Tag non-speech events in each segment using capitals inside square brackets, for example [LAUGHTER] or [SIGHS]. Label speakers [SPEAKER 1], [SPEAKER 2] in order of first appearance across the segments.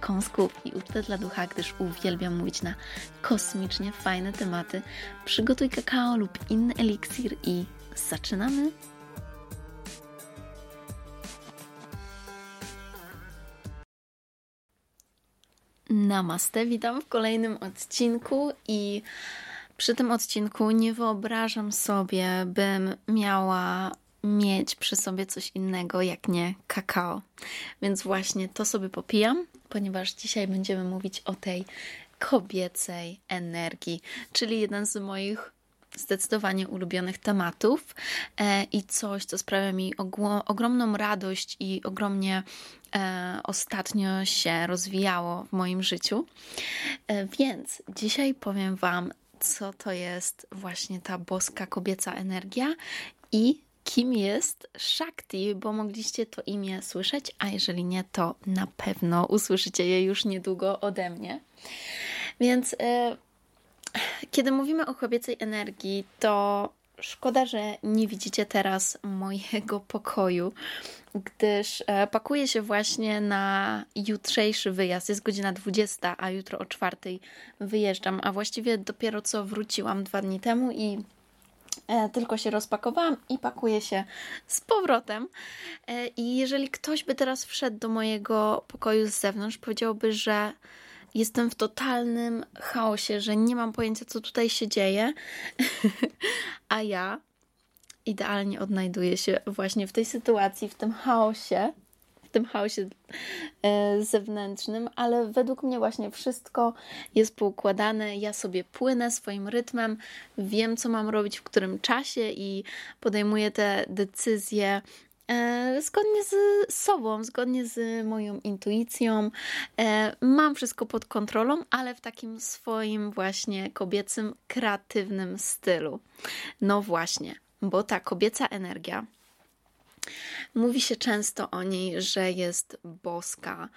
[SPEAKER 1] kąsków i ucztę dla ducha, gdyż uwielbiam mówić na kosmicznie fajne tematy. Przygotuj kakao lub inny eliksir i zaczynamy! Namaste, witam w kolejnym odcinku i przy tym odcinku nie wyobrażam sobie, bym miała mieć przy sobie coś innego jak nie kakao. Więc właśnie to sobie popijam, ponieważ dzisiaj będziemy mówić o tej kobiecej energii, czyli jeden z moich zdecydowanie ulubionych tematów e, i coś, co sprawia mi ogromną radość i ogromnie e, ostatnio się rozwijało w moim życiu. E, więc dzisiaj powiem Wam, co to jest właśnie ta boska kobieca energia i kim jest Shakti, bo mogliście to imię słyszeć, a jeżeli nie, to na pewno usłyszycie je już niedługo ode mnie. Więc e, kiedy mówimy o kobiecej energii, to szkoda, że nie widzicie teraz mojego pokoju, gdyż e, pakuję się właśnie na jutrzejszy wyjazd. Jest godzina 20, a jutro o 4 wyjeżdżam, a właściwie dopiero co wróciłam dwa dni temu i tylko się rozpakowałam i pakuję się z powrotem. E, I jeżeli ktoś by teraz wszedł do mojego pokoju z zewnątrz, powiedziałby, że jestem w totalnym chaosie, że nie mam pojęcia, co tutaj się dzieje, [LAUGHS] a ja idealnie odnajduję się właśnie w tej sytuacji, w tym chaosie w tym chaosie e, zewnętrznym, ale według mnie właśnie wszystko jest poukładane. Ja sobie płynę swoim rytmem, wiem, co mam robić w którym czasie i podejmuję te decyzje e, zgodnie z sobą, zgodnie z moją intuicją. E, mam wszystko pod kontrolą, ale w takim swoim właśnie kobiecym, kreatywnym stylu. No właśnie, bo ta kobieca energia Mówi się często o niej, że jest boska,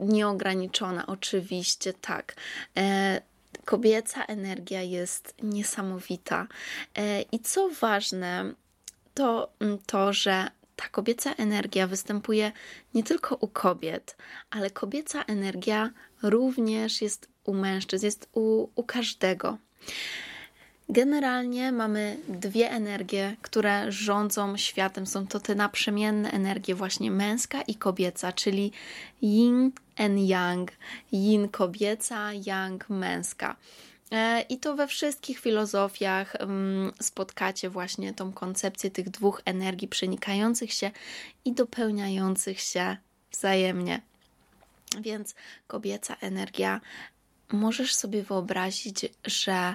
[SPEAKER 1] nieograniczona, oczywiście tak. E, kobieca energia jest niesamowita. E, I co ważne, to mm, to, że ta kobieca energia występuje nie tylko u kobiet, ale kobieca energia również jest u mężczyzn, jest u, u każdego. Generalnie mamy dwie energie, które rządzą światem. Są to te naprzemienne energie, właśnie męska i kobieca, czyli yin and yang. Yin kobieca, yang męska. E, I to we wszystkich filozofiach mm, spotkacie właśnie tą koncepcję tych dwóch energii przenikających się i dopełniających się wzajemnie. Więc kobieca energia możesz sobie wyobrazić, że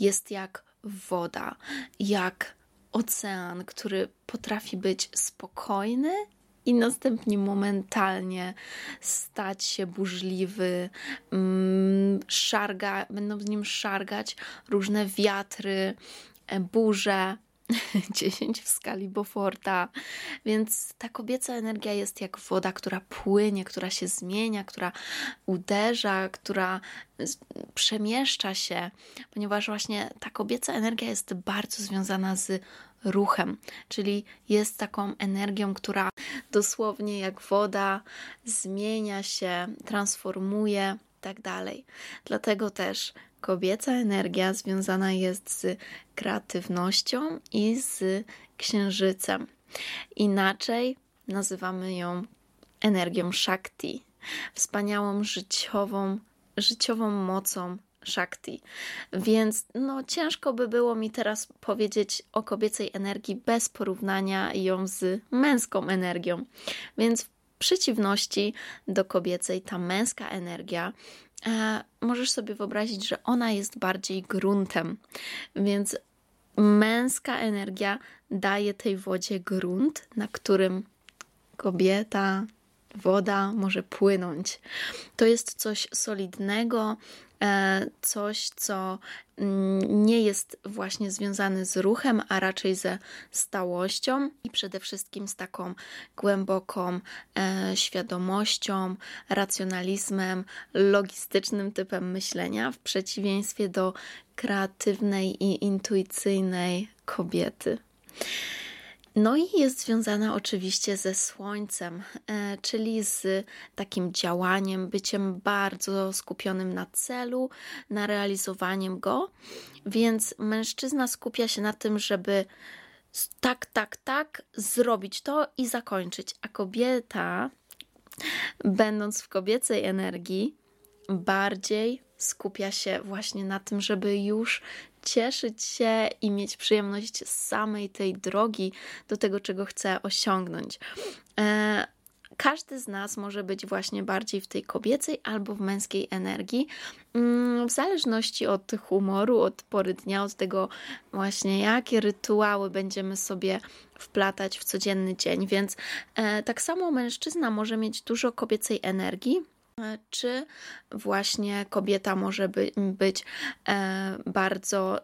[SPEAKER 1] jest jak woda, jak ocean, który potrafi być spokojny i następnie momentalnie stać się burzliwy, mm, szarga, będą z nim szargać różne wiatry, e, burze, [LAUGHS] 10 w skali Beauforta. Więc ta kobieca energia jest jak woda, która płynie, która się zmienia, która uderza, która przemieszcza się, ponieważ właśnie ta kobieca energia jest bardzo związana z ruchem, czyli jest taką energią, która dosłownie jak woda zmienia się, transformuje, tak dalej. Dlatego też kobieca energia związana jest z kreatywnością i z księżycem. Inaczej nazywamy ją energią Shakti, wspaniałą życiową, życiową mocą Shakti. Więc no, ciężko by było mi teraz powiedzieć o kobiecej energii bez porównania ją z męską energią. Więc przeciwności do kobiecej, ta męska energia e, możesz sobie wyobrazić, że ona jest bardziej gruntem, więc męska energia daje tej wodzie grunt, na którym kobieta woda może płynąć. To jest coś solidnego, coś, co mm, nie jest właśnie związane z ruchem, a raczej ze stałością i przede wszystkim z taką głęboką e, świadomością, racjonalizmem, logistycznym typem myślenia, w przeciwieństwie do kreatywnej i intuicyjnej kobiety. No i jest związana oczywiście ze słońcem, e, czyli z takim działaniem, byciem bardzo skupionym na celu, na realizowaniem go. Więc mężczyzna skupia się na tym, żeby tak, tak, tak zrobić to i zakończyć, a kobieta, będąc w kobiecej energii, bardziej skupia się właśnie na tym, żeby już cieszyć się i mieć przyjemność z samej tej drogi do tego, czego chce osiągnąć. E, każdy z nas może być właśnie bardziej w tej kobiecej albo w męskiej energii, mm, w zależności od humoru, od pory dnia, od tego właśnie jakie rytuały będziemy sobie wplatać w codzienny dzień. Więc e, tak samo mężczyzna może mieć dużo kobiecej energii, czy właśnie kobieta może by, być e, bardzo,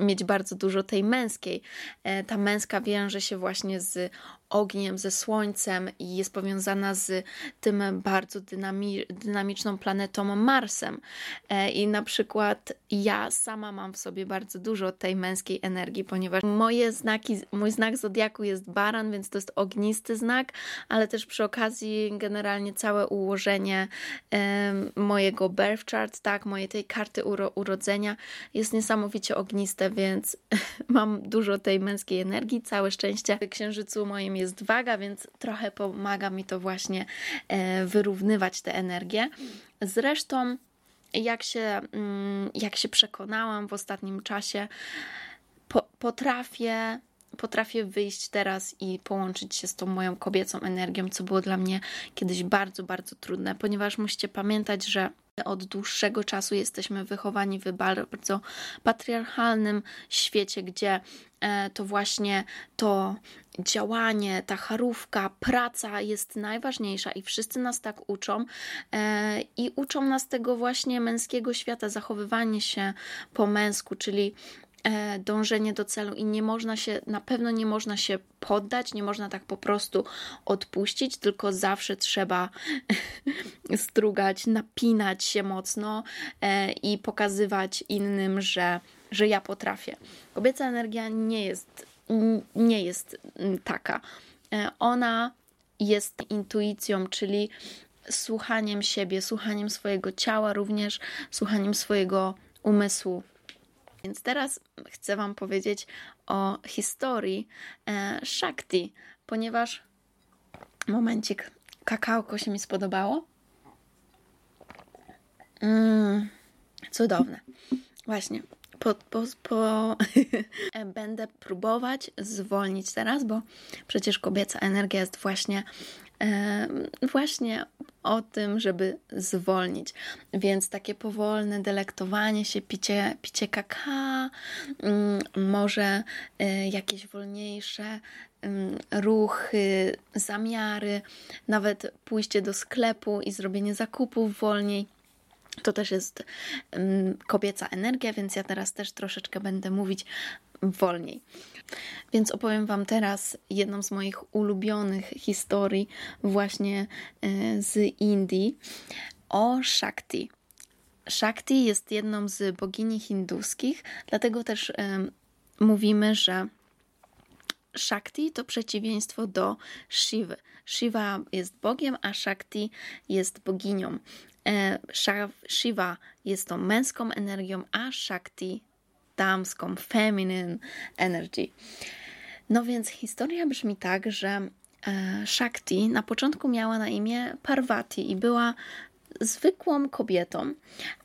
[SPEAKER 1] mieć bardzo dużo tej męskiej. E, ta męska wiąże się właśnie z ogniem, ze słońcem i jest powiązana z tym bardzo dynami dynamiczną planetą Marsem. E, I na przykład ja sama mam w sobie bardzo dużo tej męskiej energii, ponieważ moje znaki, mój znak zodiaku jest baran, więc to jest ognisty znak, ale też przy okazji generalnie całe ułożenie mojego birth chart, tak, mojej tej karty uro urodzenia jest niesamowicie ogniste, więc [LAUGHS] mam dużo tej męskiej energii. Całe szczęście w księżycu moim jest waga, więc trochę pomaga mi to właśnie e, wyrównywać tę energię. Zresztą, jak się, mm, jak się przekonałam w ostatnim czasie, po, potrafię potrafię wyjść teraz i połączyć się z tą moją kobiecą energią, co było dla mnie kiedyś bardzo, bardzo trudne, ponieważ musicie pamiętać, że od dłuższego czasu jesteśmy wychowani w bardzo patriarchalnym świecie, gdzie e, to właśnie to działanie, ta charówka, praca jest najważniejsza i wszyscy nas tak uczą e, i uczą nas tego właśnie męskiego świata, zachowywanie się po męsku, czyli dążenie do celu i nie można się, na pewno nie można się poddać, nie można tak po prostu odpuścić, tylko zawsze trzeba [LAUGHS] strugać, napinać się mocno e, i pokazywać innym, że, że ja potrafię. Kobieca energia nie jest, nie jest taka. E, ona jest intuicją, czyli słuchaniem siebie, słuchaniem swojego ciała, również słuchaniem swojego umysłu. Więc teraz chcę Wam powiedzieć o historii e, Shakti, ponieważ momencik, kakałko się mi spodobało. Mm, cudowne. Właśnie, po, po, po [LAUGHS] będę próbować zwolnić teraz, bo przecież kobieca energia jest właśnie właśnie o tym, żeby zwolnić. Więc takie powolne delektowanie się, picie, picie kaka, mm, może e, jakieś wolniejsze ruchy, zamiary, nawet pójście do sklepu i zrobienie zakupów wolniej. To też jest kobieca energia, więc ja teraz też troszeczkę będę mówić wolniej. Więc opowiem Wam teraz jedną z moich ulubionych historii, właśnie e, z Indii, o Shakti. Shakti jest jedną z bogini hinduskich, dlatego też mówimy, że Shakti to przeciwieństwo do Shivy. Shiva jest bogiem, a Shakti jest boginią. E, Shiva jest tą męską energią, a Shakti damską, feminine energy. No więc historia brzmi tak, że e, Shakti na początku miała na imię Parvati i była zwykłą kobietą,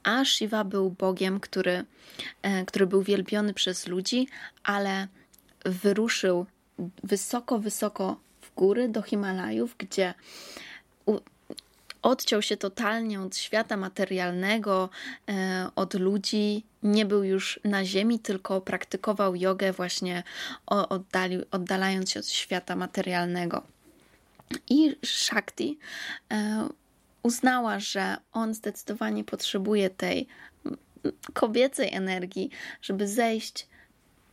[SPEAKER 1] a Shiva był bogiem, który, e, który był wielbiony przez ludzi, ale wyruszył wysoko, wysoko w góry do Himalajów, gdzie odciął się totalnie od świata materialnego, e, od ludzi, nie był już na ziemi, tylko praktykował jogę właśnie oddali, oddalając się od świata materialnego. I Shakti e, uznała, że on zdecydowanie potrzebuje tej kobiecej energii, żeby zejść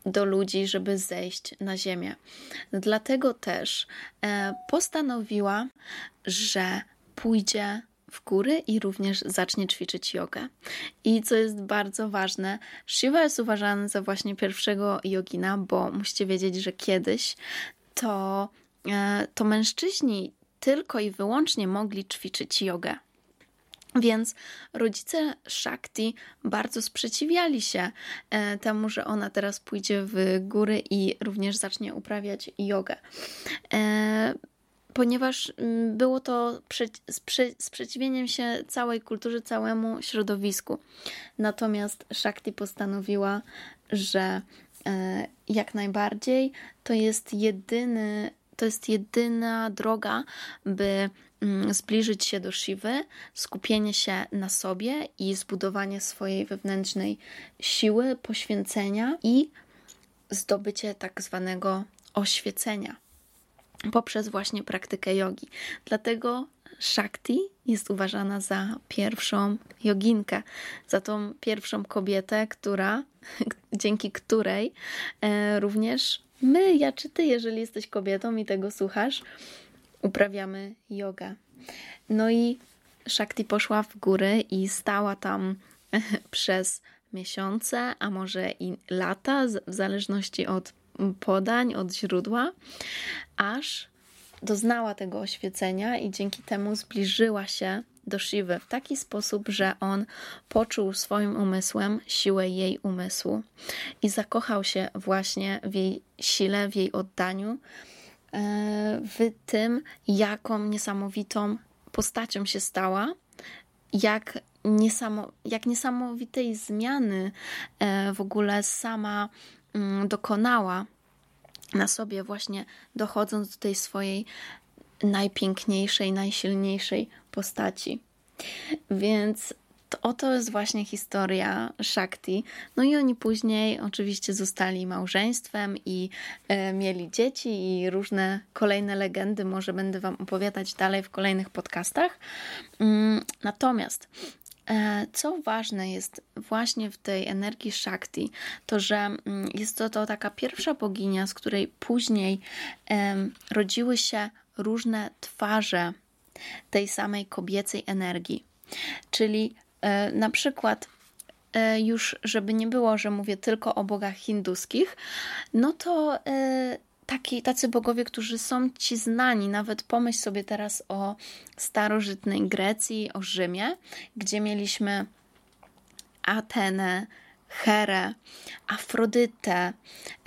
[SPEAKER 1] do ludzi, żeby zejść na ziemię. Dlatego też e, postanowiła, że pójdzie w góry i również zacznie ćwiczyć jogę. I co jest bardzo ważne, Shiva jest uważany za właśnie pierwszego jogina, bo musicie wiedzieć, że kiedyś to, e, to mężczyźni tylko i wyłącznie mogli ćwiczyć jogę. Więc rodzice Shakti bardzo sprzeciwiali się e, temu, że ona teraz pójdzie w góry i również zacznie uprawiać jogę. Ponieważ mm, było to sprzeciwieniem się całej kulturze, całemu środowisku. Natomiast Shakti postanowiła, że e, jak najbardziej to jest jedyny, to jest jedyna droga, by mm, zbliżyć się do Siwy, skupienie się na sobie i zbudowanie swojej wewnętrznej siły, poświęcenia i zdobycie tak zwanego oświecenia poprzez właśnie praktykę jogi. Dlatego Shakti jest uważana za pierwszą joginkę, za tą pierwszą kobietę, która, [LAUGHS] dzięki której e, również my, ja czy ty, jeżeli jesteś kobietą i tego słuchasz, uprawiamy jogę. No i Shakti poszła w góry i stała tam [LAUGHS] przez miesiące, a może i lata, w zależności od podań, od źródła, aż doznała tego oświecenia i dzięki temu zbliżyła się do Shiwy w taki sposób, że on poczuł swoim umysłem siłę jej umysłu i zakochał się właśnie w jej sile, w jej oddaniu, e, w tym, jaką niesamowitą postacią się stała, jak, jak niesamowitej zmiany e, w ogóle sama dokonała na sobie, właśnie dochodząc do tej swojej najpiękniejszej, najsilniejszej postaci. Więc to, oto jest właśnie historia Shakti. No i oni później oczywiście zostali małżeństwem i e, mieli dzieci i różne kolejne legendy. Może będę Wam opowiadać dalej w kolejnych podcastach. Mm, natomiast co ważne jest właśnie w tej energii Shakti, to że mm, jest to, to taka pierwsza boginia, z której później rodziły się różne twarze tej samej kobiecej energii. Czyli e, na przykład e, już, żeby nie było, że mówię tylko o bogach hinduskich, no to taki, tacy bogowie, którzy są ci znani. Nawet pomyśl sobie teraz o starożytnej Grecji, o Rzymie, gdzie mieliśmy Atenę, Herę, Afrodytę,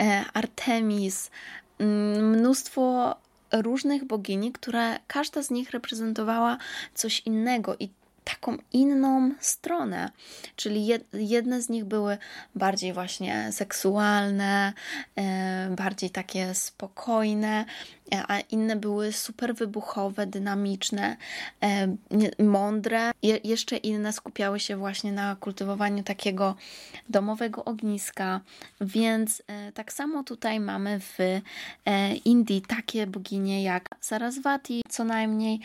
[SPEAKER 1] e, Artemis, mm, mnóstwo różnych bogini, które każda z nich reprezentowała coś innego i taką inną stronę. Czyli jedne z nich były bardziej właśnie seksualne, e, bardziej takie spokojne, e, a inne były super wybuchowe, dynamiczne, e, mądre. jeszcze inne skupiały się właśnie na kultywowaniu takiego domowego ogniska. Więc tak samo tutaj mamy w Indii takie boginie jak Saraswati, co najmniej,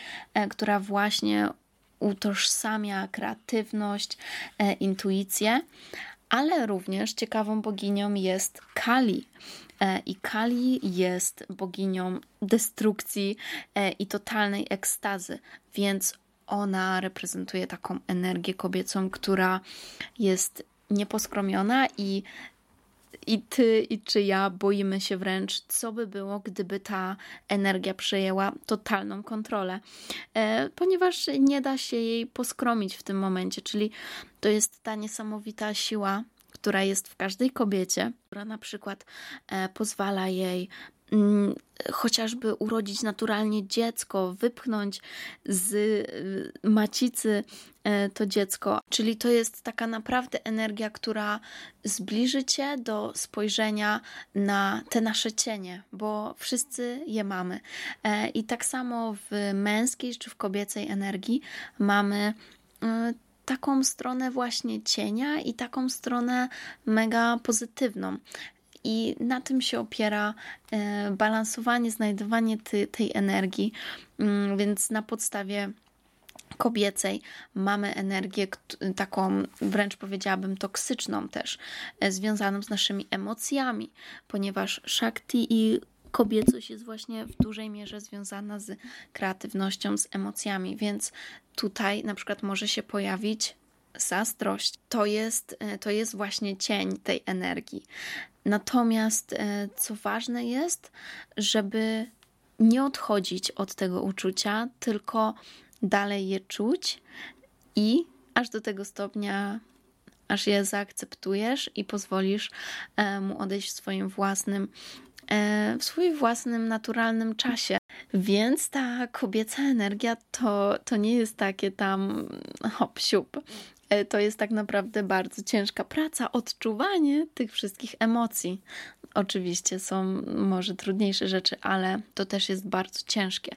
[SPEAKER 1] która właśnie utożsamia kreatywność, e, intuicję, ale również ciekawą boginią jest Kali. E, I Kali jest boginią destrukcji e, i totalnej ekstazy, więc ona reprezentuje taką energię kobiecą, która jest nieposkromiona i i ty, i czy ja boimy się wręcz, co by było, gdyby ta energia przejęła totalną kontrolę, e, ponieważ nie da się jej poskromić w tym momencie, czyli to jest ta niesamowita siła, która jest w każdej kobiecie, która na przykład e, pozwala jej chociażby urodzić naturalnie dziecko, wypchnąć z y, macicy e, to dziecko. Czyli to jest taka naprawdę energia, która zbliży cię do spojrzenia na te nasze cienie, bo wszyscy je mamy. E, I tak samo w męskiej czy w kobiecej energii mamy e, taką stronę właśnie cienia i taką stronę mega pozytywną. I na tym się opiera e, balansowanie, znajdowanie ty, tej energii. Mm, więc na podstawie kobiecej mamy energię taką wręcz powiedziałabym toksyczną też, e, związaną z naszymi emocjami, ponieważ Shakti i kobiecość jest właśnie w dużej mierze związana z kreatywnością, z emocjami, więc tutaj na przykład może się pojawić zazdrość. To jest, e, to jest właśnie cień tej energii. Natomiast e, co ważne jest, żeby nie odchodzić od tego uczucia, tylko dalej je czuć i aż do tego stopnia, aż je zaakceptujesz i pozwolisz e, mu odejść w swoim własnym, e, w swoim własnym naturalnym czasie. Więc ta kobieca energia to, to nie jest takie tam hop siup. E, to jest tak naprawdę bardzo ciężka praca, odczuwanie tych wszystkich emocji. Oczywiście są może trudniejsze rzeczy, ale to też jest bardzo ciężkie,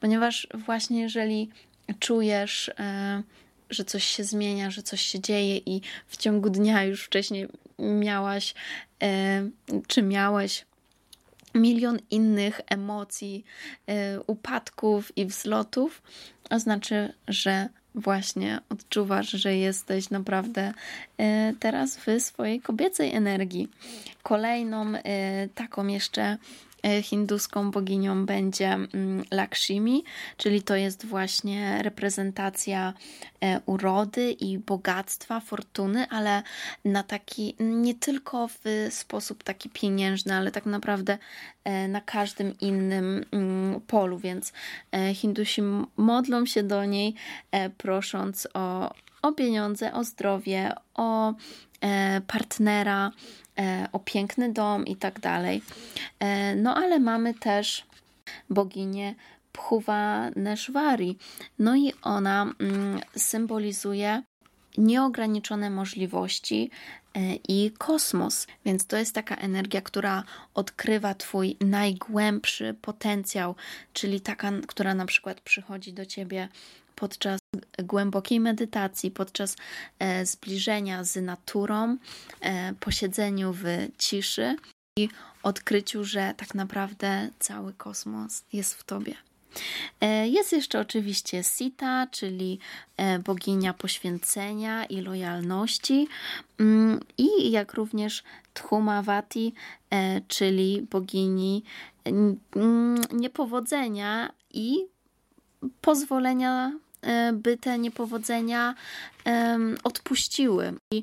[SPEAKER 1] ponieważ właśnie jeżeli czujesz, e, że coś się zmienia, że coś się dzieje i w ciągu dnia już wcześniej miałaś, e, czy miałeś milion innych emocji, upadków i wzlotów, oznacza, że właśnie odczuwasz, że jesteś naprawdę e, teraz w swojej kobiecej energii. Kolejną e, taką jeszcze hinduską boginią będzie mm, Lakshmi, czyli to jest właśnie reprezentacja e, urody i bogactwa, fortuny, ale na taki nie tylko w sposób taki pieniężny, ale tak naprawdę e, na każdym innym mm, polu, więc Hindusi modlą się do niej, prosząc o, o pieniądze, o zdrowie, o partnera, E, o piękny dom i tak dalej. E, no ale mamy też boginię Pchuwa Neshwari. No i ona mm, symbolizuje nieograniczone możliwości e, i kosmos. Więc to jest taka energia, która odkrywa Twój najgłębszy potencjał, czyli taka, która na przykład przychodzi do Ciebie podczas głębokiej medytacji, podczas e, zbliżenia z naturą, e, posiedzeniu w ciszy i odkryciu, że tak naprawdę cały kosmos jest w tobie. E, jest jeszcze oczywiście Sita, czyli boginia poświęcenia i lojalności, mm, i jak również Tchumavati, czyli bogini niepowodzenia i pozwolenia by te niepowodzenia odpuściły. I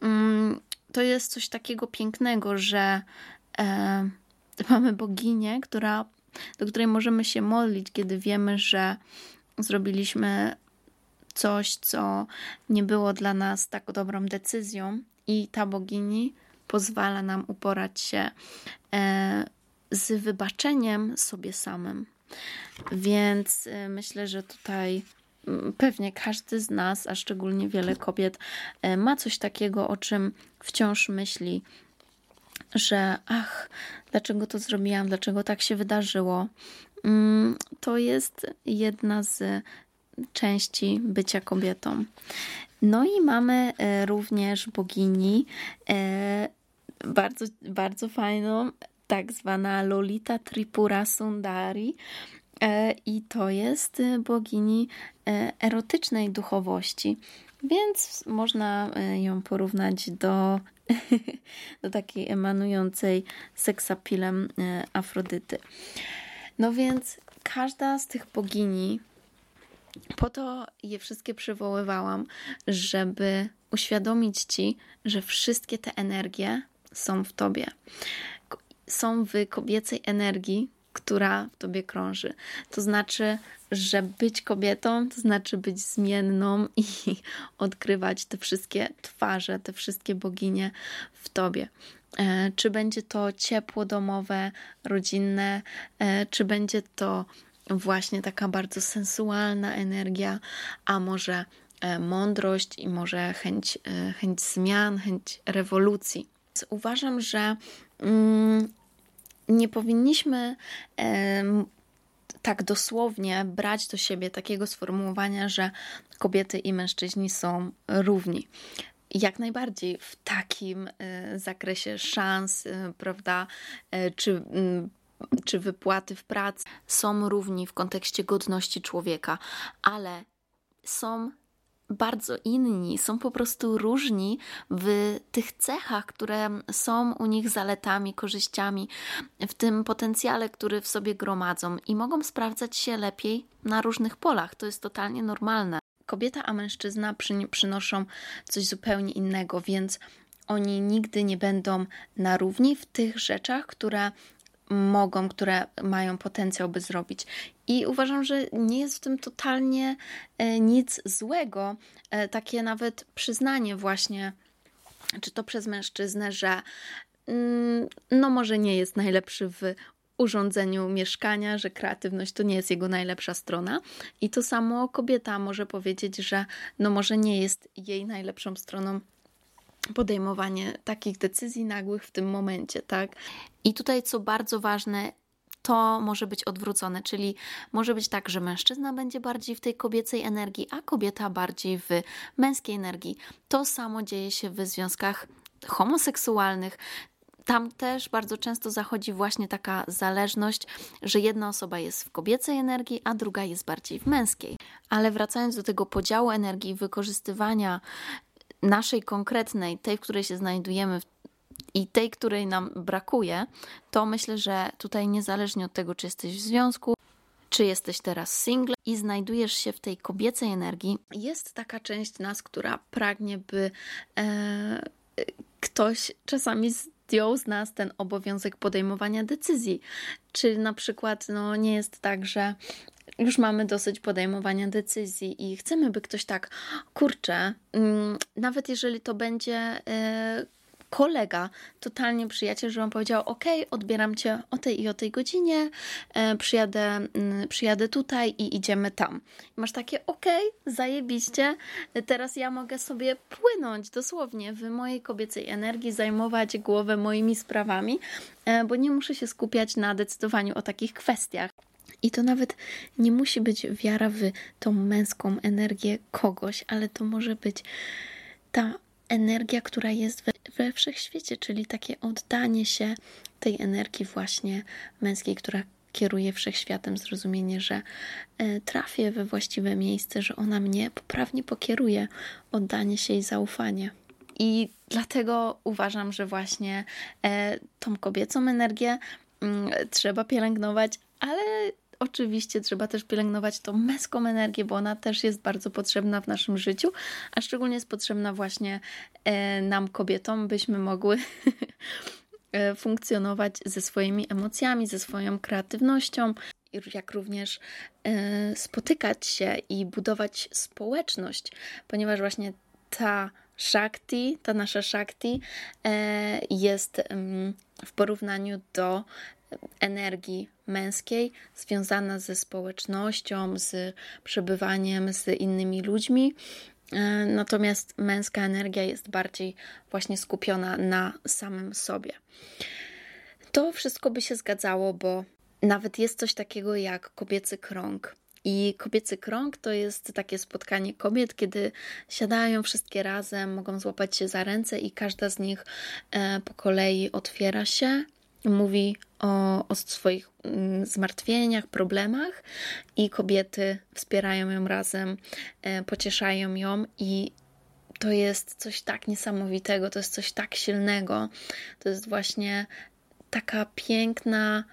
[SPEAKER 1] mm, to jest coś takiego pięknego, że e, [LAUGHS] mamy boginię, która, do której możemy się modlić, kiedy wiemy, że zrobiliśmy coś, co nie było dla nas tak dobrą decyzją, i ta bogini pozwala nam uporać się e, z wybaczeniem sobie samym. Więc myślę, że tutaj pewnie każdy z nas, a szczególnie wiele kobiet, e, ma coś takiego, o czym wciąż myśli, że ach, dlaczego to zrobiłam, dlaczego tak się wydarzyło. Mm, to jest jedna z części bycia kobietą. No i mamy e, również bogini, e, bardzo, bardzo fajną, tak zwana Lolita Tripura Sundari. E, I to jest y, bogini e, erotycznej duchowości, więc można e, ją porównać do, [LAUGHS] do takiej emanującej seksapilem Afrodyty. No więc każda z tych bogini, po to je wszystkie przywoływałam, żeby uświadomić ci, że wszystkie te energie są w tobie. Są w kobiecej energii, która w tobie krąży. To znaczy, że być kobietą to znaczy być zmienną i [LAUGHS] odkrywać te wszystkie twarze, te wszystkie boginie w tobie. E, czy będzie to ciepło domowe, rodzinne, e, czy będzie to właśnie taka bardzo sensualna energia, a może e, mądrość i może chęć, chęć zmian, chęć rewolucji. Uważam, że mm, nie powinniśmy tak dosłownie brać do siebie takiego sformułowania, że kobiety i mężczyźni są równi. jak najbardziej w takim zakresie szans, prawda, czy mm, czy wypłaty w pracy są równi w kontekście godności człowieka, ale są bardzo inni, są po prostu różni w tych cechach, które są u nich zaletami, korzyściami, w tym potencjale, który w sobie gromadzą i mogą sprawdzać się lepiej na różnych polach. To jest totalnie normalne. Kobieta a mężczyzna przynoszą coś zupełnie innego, więc oni nigdy nie będą na równi w tych rzeczach, które mogą, które mają potencjał, by zrobić. I uważam, że nie jest w tym totalnie e, nic złego. E, takie nawet przyznanie, właśnie, czy to przez mężczyznę, że mm, no może nie jest najlepszy w urządzeniu mieszkania, że kreatywność to nie jest jego najlepsza strona. I to samo kobieta może powiedzieć, że no może nie jest jej najlepszą stroną podejmowanie takich decyzji nagłych w tym momencie, tak? I tutaj, co bardzo ważne, to może być odwrócone, czyli może być tak, że mężczyzna będzie bardziej w tej kobiecej energii, a kobieta bardziej w męskiej energii. To samo dzieje się w związkach homoseksualnych. Tam też bardzo często zachodzi właśnie taka zależność, że jedna osoba jest w kobiecej energii, a druga jest bardziej w męskiej. Ale wracając do tego podziału energii, wykorzystywania naszej konkretnej, tej, w której się znajdujemy i tej, której nam brakuje, to myślę, że tutaj niezależnie od tego, czy jesteś w związku, czy jesteś teraz single i znajdujesz się w tej kobiecej energii, jest taka część nas, która pragnie, by e, ktoś czasami zdjął z nas ten obowiązek podejmowania decyzji. Czy na przykład no, nie jest tak, że już mamy dosyć podejmowania decyzji i chcemy, by ktoś tak, kurczę, mm, nawet jeżeli to będzie e, kolega, totalnie przyjaciel, że on powiedział: OK, odbieram cię o tej i o tej godzinie, e, przyjadę, mm, przyjadę tutaj i idziemy tam. I masz takie: OK, zajebiście, teraz ja mogę sobie płynąć dosłownie w mojej kobiecej energii, zajmować głowę moimi sprawami, e, bo nie muszę się skupiać na decydowaniu o takich kwestiach. I to nawet nie musi być wiara w tą męską energię kogoś, ale to może być ta energia, która jest we, we wszechświecie, czyli takie oddanie się tej energii właśnie męskiej, która kieruje wszechświatem, zrozumienie, że e, trafię we właściwe miejsce, że ona mnie poprawnie pokieruje, oddanie się i zaufanie. I dlatego uważam, że właśnie e, tą kobiecą energię mm, trzeba pielęgnować, ale oczywiście trzeba też pielęgnować tą męską energię, bo ona też jest bardzo potrzebna w naszym życiu, a szczególnie jest potrzebna właśnie e, nam, kobietom, byśmy mogły [LAUGHS] e, funkcjonować ze swoimi emocjami, ze swoją kreatywnością, jak również e, spotykać się i budować społeczność, ponieważ właśnie ta Shakti, ta nasza Shakti jest w porównaniu do energii męskiej związana ze społecznością, z przebywaniem z innymi ludźmi. E, natomiast męska energia jest bardziej właśnie skupiona na samym sobie. To wszystko by się zgadzało, bo nawet jest coś takiego jak kobiecy krąg. I kobiecy krąg to jest takie spotkanie kobiet, kiedy siadają wszystkie razem, mogą złapać się za ręce i każda z nich e, po kolei otwiera się mówi o, o swoich mm, zmartwieniach, problemach i kobiety wspierają ją razem, e, pocieszają ją i to jest coś tak niesamowitego, to jest coś tak silnego. To jest właśnie taka piękna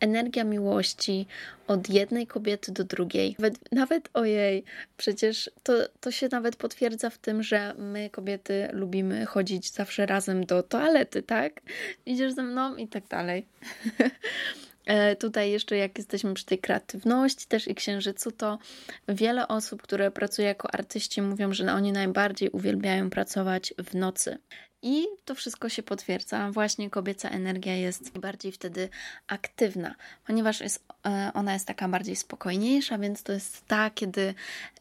[SPEAKER 1] energia miłości od jednej kobiety do drugiej. Nawet, nawet ojej, przecież to, to się nawet potwierdza w tym, że my kobiety lubimy chodzić zawsze razem do toalety, tak? Idziesz ze mną i tak dalej. [LAUGHS] E, tutaj jeszcze jak jesteśmy przy tej kreatywności też i księżycu, to wiele osób, które pracuje jako artyści mówią, że oni najbardziej uwielbiają pracować w nocy. I to wszystko się potwierdza. Właśnie kobieca energia jest bardziej wtedy aktywna, ponieważ jest, e, ona jest taka bardziej spokojniejsza, więc to jest ta, kiedy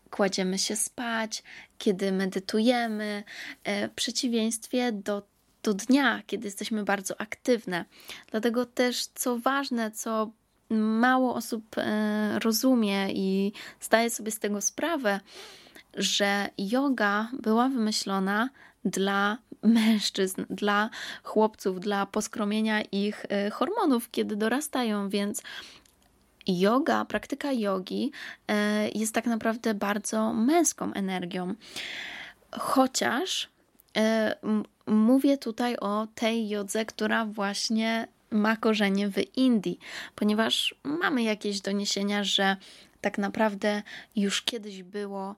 [SPEAKER 1] kładziemy się spać, kiedy medytujemy, e, w przeciwieństwie do, do dnia, kiedy jesteśmy bardzo aktywne. Dlatego też, co ważne, co mało osób e, rozumie i zdaje sobie z tego sprawę, że yoga była wymyślona dla mężczyzn, dla chłopców, dla poskromienia ich e, hormonów, kiedy dorastają, więc yoga, praktyka jogi e, jest tak naprawdę bardzo męską energią. Chociaż e, mówię tutaj o tej jodze, która właśnie ma korzenie w Indii, ponieważ mamy jakieś doniesienia, że tak naprawdę już kiedyś było,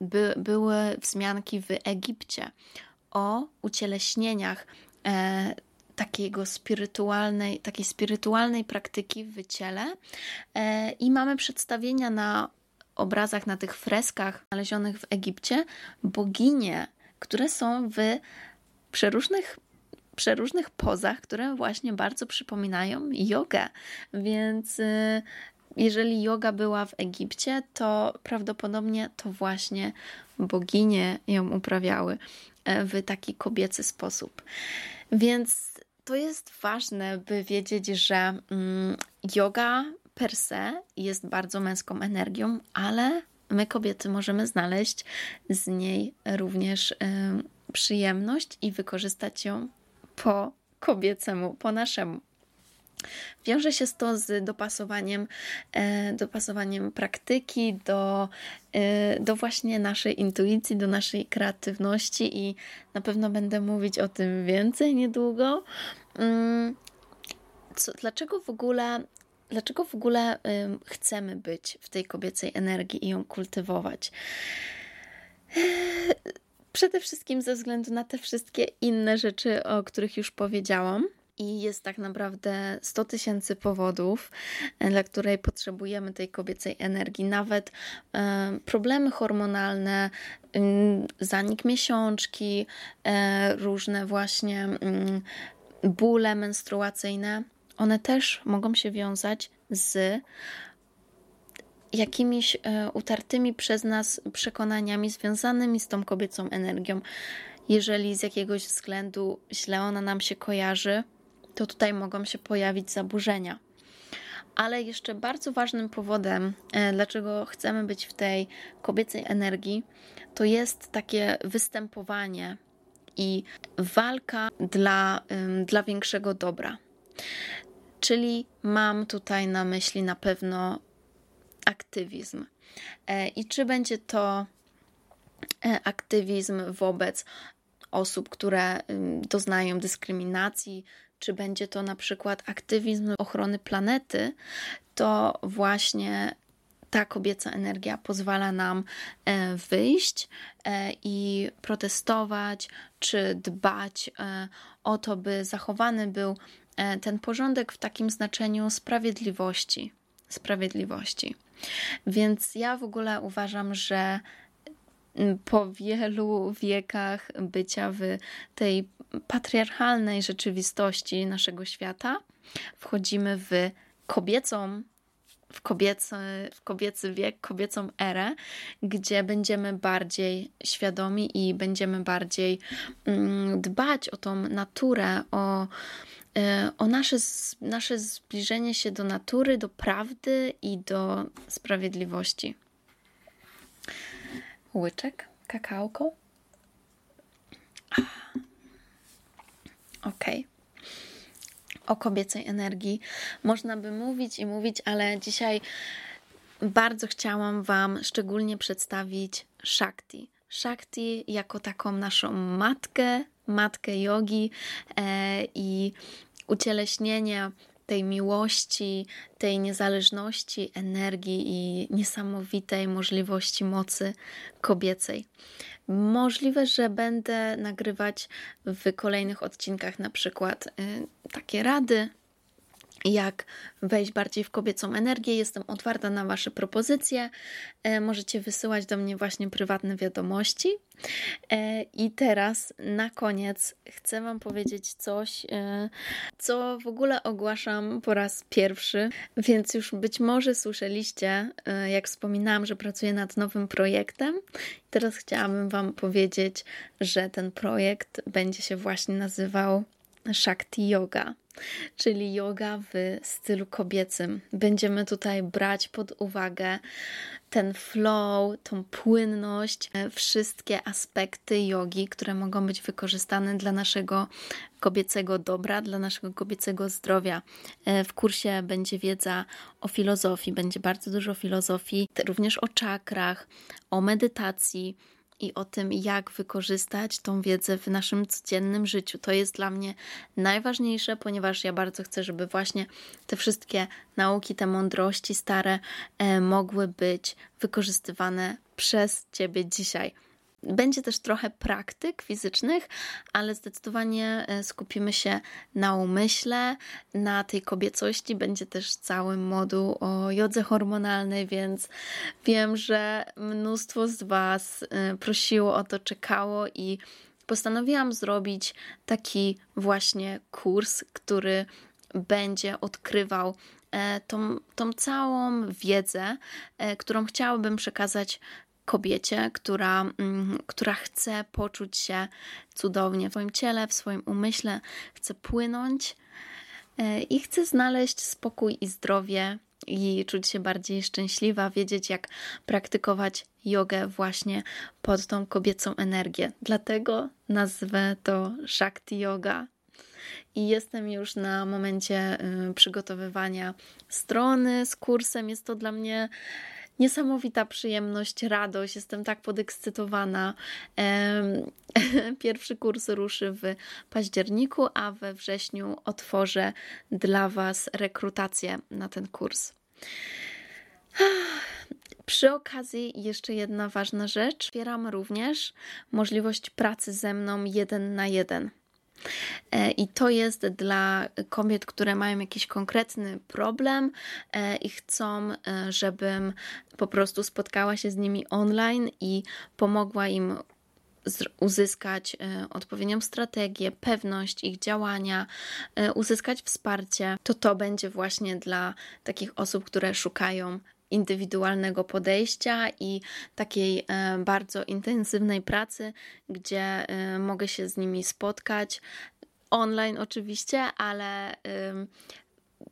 [SPEAKER 1] by, były wzmianki w Egipcie o ucieleśnieniach e, takiego spirytualnej, takiej spirytualnej praktyki w ciele e, i mamy przedstawienia na obrazach, na tych freskach znalezionych w Egipcie boginie, które są w przeróżnych przeróżnych pozach, które właśnie bardzo przypominają jogę. Więc y, jeżeli yoga była w Egipcie, to prawdopodobnie to właśnie boginie ją uprawiały. E, w taki kobiecy sposób. Więc to jest ważne, by wiedzieć, że mm, yoga per se jest bardzo męską energią, ale my kobiety możemy znaleźć z niej również przyjemność i wykorzystać ją po kobiecemu, po naszemu. Wiąże się to z dopasowaniem, e, dopasowaniem praktyki do, e, do właśnie naszej intuicji, do naszej kreatywności i na pewno będę mówić o tym więcej niedługo. Mm, co, dlaczego w ogóle dlaczego w ogóle chcemy być w tej kobiecej energii i ją kultywować? Przede wszystkim ze względu na te wszystkie inne rzeczy, o których już powiedziałam i jest tak naprawdę 100 tysięcy powodów, e, dla której potrzebujemy tej kobiecej energii. Nawet e, problemy hormonalne, zanik miesiączki, e, różne właśnie bóle menstruacyjne, one też mogą się wiązać z jakimiś utartymi przez nas przekonaniami związanymi z tą kobiecą energią. Jeżeli z jakiegoś względu źle ona nam się kojarzy, to tutaj mogą się pojawić zaburzenia. Ale jeszcze bardzo ważnym powodem, e, dlaczego chcemy być w tej kobiecej energii, to jest takie występowanie i walka dla, dla większego dobra. Czyli mam tutaj na myśli na pewno aktywizm. E, I czy będzie to e, aktywizm wobec osób, które doznają dyskryminacji, czy będzie to na przykład aktywizm ochrony planety, to właśnie ta kobieca energia pozwala nam e, wyjść e, i protestować, czy dbać e, o to, by zachowany był ten porządek w takim znaczeniu sprawiedliwości. Sprawiedliwości. Więc ja w ogóle uważam, że po wielu wiekach bycia w tej patriarchalnej rzeczywistości naszego świata wchodzimy w kobiecą w kobiecy, w kobiecy wiek, kobiecą erę, gdzie będziemy bardziej świadomi i będziemy bardziej mm, dbać o tą naturę, o, e, o nasze, nasze zbliżenie się do natury, do prawdy i do sprawiedliwości łyczek kakałko. Ok. O kobiecej energii można by mówić i mówić, ale dzisiaj bardzo chciałam Wam szczególnie przedstawić Shakti. Shakti jako taką naszą matkę, matkę jogi e, i ucieleśnienie tej miłości, tej niezależności, energii i niesamowitej możliwości mocy kobiecej. Możliwe, że będę nagrywać w kolejnych odcinkach na przykład y, takie rady jak wejść bardziej w kobiecą energię. Jestem otwarta na Wasze propozycje. E, możecie wysyłać do mnie właśnie prywatne wiadomości. E, I teraz na koniec chcę Wam powiedzieć coś, e, co w ogóle ogłaszam po raz pierwszy, więc już być może słyszeliście, jak wspominałam, że pracuję nad nowym projektem. Teraz chciałabym Wam powiedzieć, że ten projekt będzie się właśnie nazywał Shakti Yoga. Czyli yoga w stylu kobiecym. Będziemy tutaj brać pod uwagę ten flow, tą płynność, e, wszystkie aspekty jogi, które mogą być wykorzystane dla naszego kobiecego dobra, dla naszego kobiecego zdrowia. E, w kursie będzie wiedza o filozofii, będzie bardzo dużo filozofii, również o czakrach, o medytacji i o tym, jak wykorzystać tą wiedzę w naszym codziennym życiu. To jest dla mnie najważniejsze, ponieważ ja bardzo chcę, żeby właśnie te wszystkie nauki, te mądrości stare e, mogły być wykorzystywane przez Ciebie dzisiaj. Będzie też trochę praktyk fizycznych, ale zdecydowanie e, skupimy się na umyśle, na tej kobiecości. Będzie też cały moduł o jodze hormonalnej, więc wiem, że mnóstwo z Was e, prosiło o to, czekało i postanowiłam zrobić taki właśnie kurs, który będzie odkrywał e, tą, tą całą wiedzę, którą chciałabym przekazać kobiecie, która, mm, która chce poczuć się cudownie w swoim ciele, w swoim umyśle, chce płynąć e, i chce znaleźć spokój i zdrowie i czuć się bardziej szczęśliwa, wiedzieć jak praktykować jogę właśnie pod tą kobiecą energię. Dlatego nazwę to Shakti Yoga. I jestem już na momencie y, przygotowywania strony z kursem. Jest to dla mnie niesamowita przyjemność, radość. Jestem tak podekscytowana. [LAUGHS] Pierwszy kurs ruszy w październiku, a we wrześniu otworzę dla Was rekrutację na ten kurs. [SIGHS] Przy okazji jeszcze jedna ważna rzecz. Wspieram również możliwość pracy ze mną jeden na jeden. E, I to jest dla kobiet, które mają jakiś konkretny problem e, i chcą, e, żebym po prostu spotkała się z nimi online i pomogła im uzyskać odpowiednią strategię, pewność ich działania, uzyskać wsparcie, to to będzie właśnie dla takich osób, które szukają indywidualnego podejścia i takiej e, bardzo intensywnej pracy, gdzie e, mogę się z nimi spotkać. Online oczywiście, ale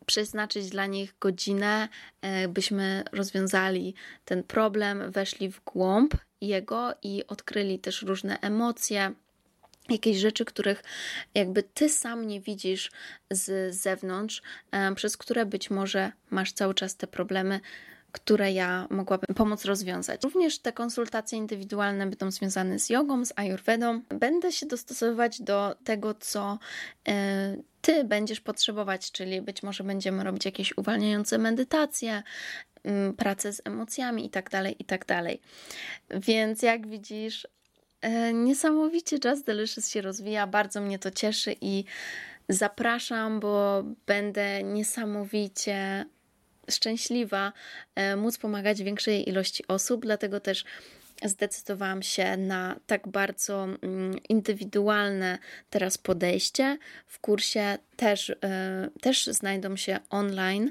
[SPEAKER 1] przeznaczyć dla nich godzinę, e, byśmy rozwiązali ten problem, weszli w głąb jego i odkryli też różne emocje, jakieś rzeczy, których jakby ty sam nie widzisz z zewnątrz, przez które być może masz cały czas te problemy które ja mogłabym pomóc rozwiązać. Również te konsultacje indywidualne będą związane z jogą, z ayurvedą. Będę się dostosowywać do tego, co e, ty będziesz potrzebować, czyli być może będziemy robić jakieś uwalniające medytacje, mm, pracę z emocjami itd., tak itd. Tak Więc jak widzisz, e, niesamowicie Just Delicious się rozwija, bardzo mnie to cieszy i zapraszam, bo będę niesamowicie szczęśliwa e, móc pomagać większej ilości osób, dlatego też zdecydowałam się na tak bardzo mm, indywidualne teraz podejście. W kursie też, e, też znajdą się online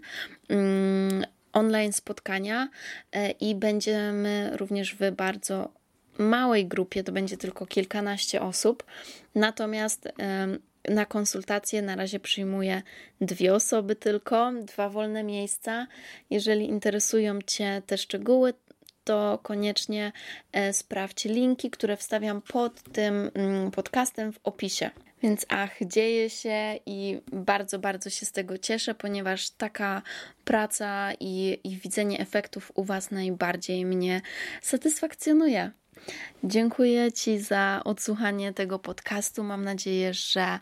[SPEAKER 1] mm, online spotkania e, i będziemy również w bardzo małej grupie, to będzie tylko kilkanaście osób. Natomiast na konsultację na razie przyjmuję dwie osoby tylko, dwa wolne miejsca. Jeżeli interesują Cię te szczegóły, to koniecznie e, sprawdź linki, które wstawiam pod tym mm, podcastem w opisie. Więc ach, dzieje się i bardzo, bardzo się z tego cieszę, ponieważ taka praca i, i widzenie efektów u Was najbardziej mnie satysfakcjonuje. Dziękuję Ci za odsłuchanie tego podcastu. Mam nadzieję, że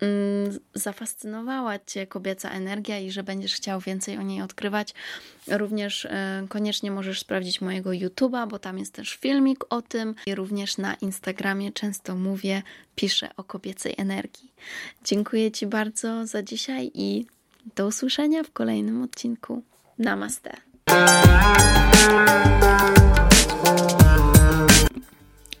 [SPEAKER 1] mm, zafascynowała Cię kobieca energia i że będziesz chciał więcej o niej odkrywać. Również y, koniecznie możesz sprawdzić mojego YouTube'a, bo tam jest też filmik o tym. I również na Instagramie często mówię, piszę o kobiecej energii. Dziękuję Ci bardzo za dzisiaj i do usłyszenia w kolejnym odcinku. Namaste.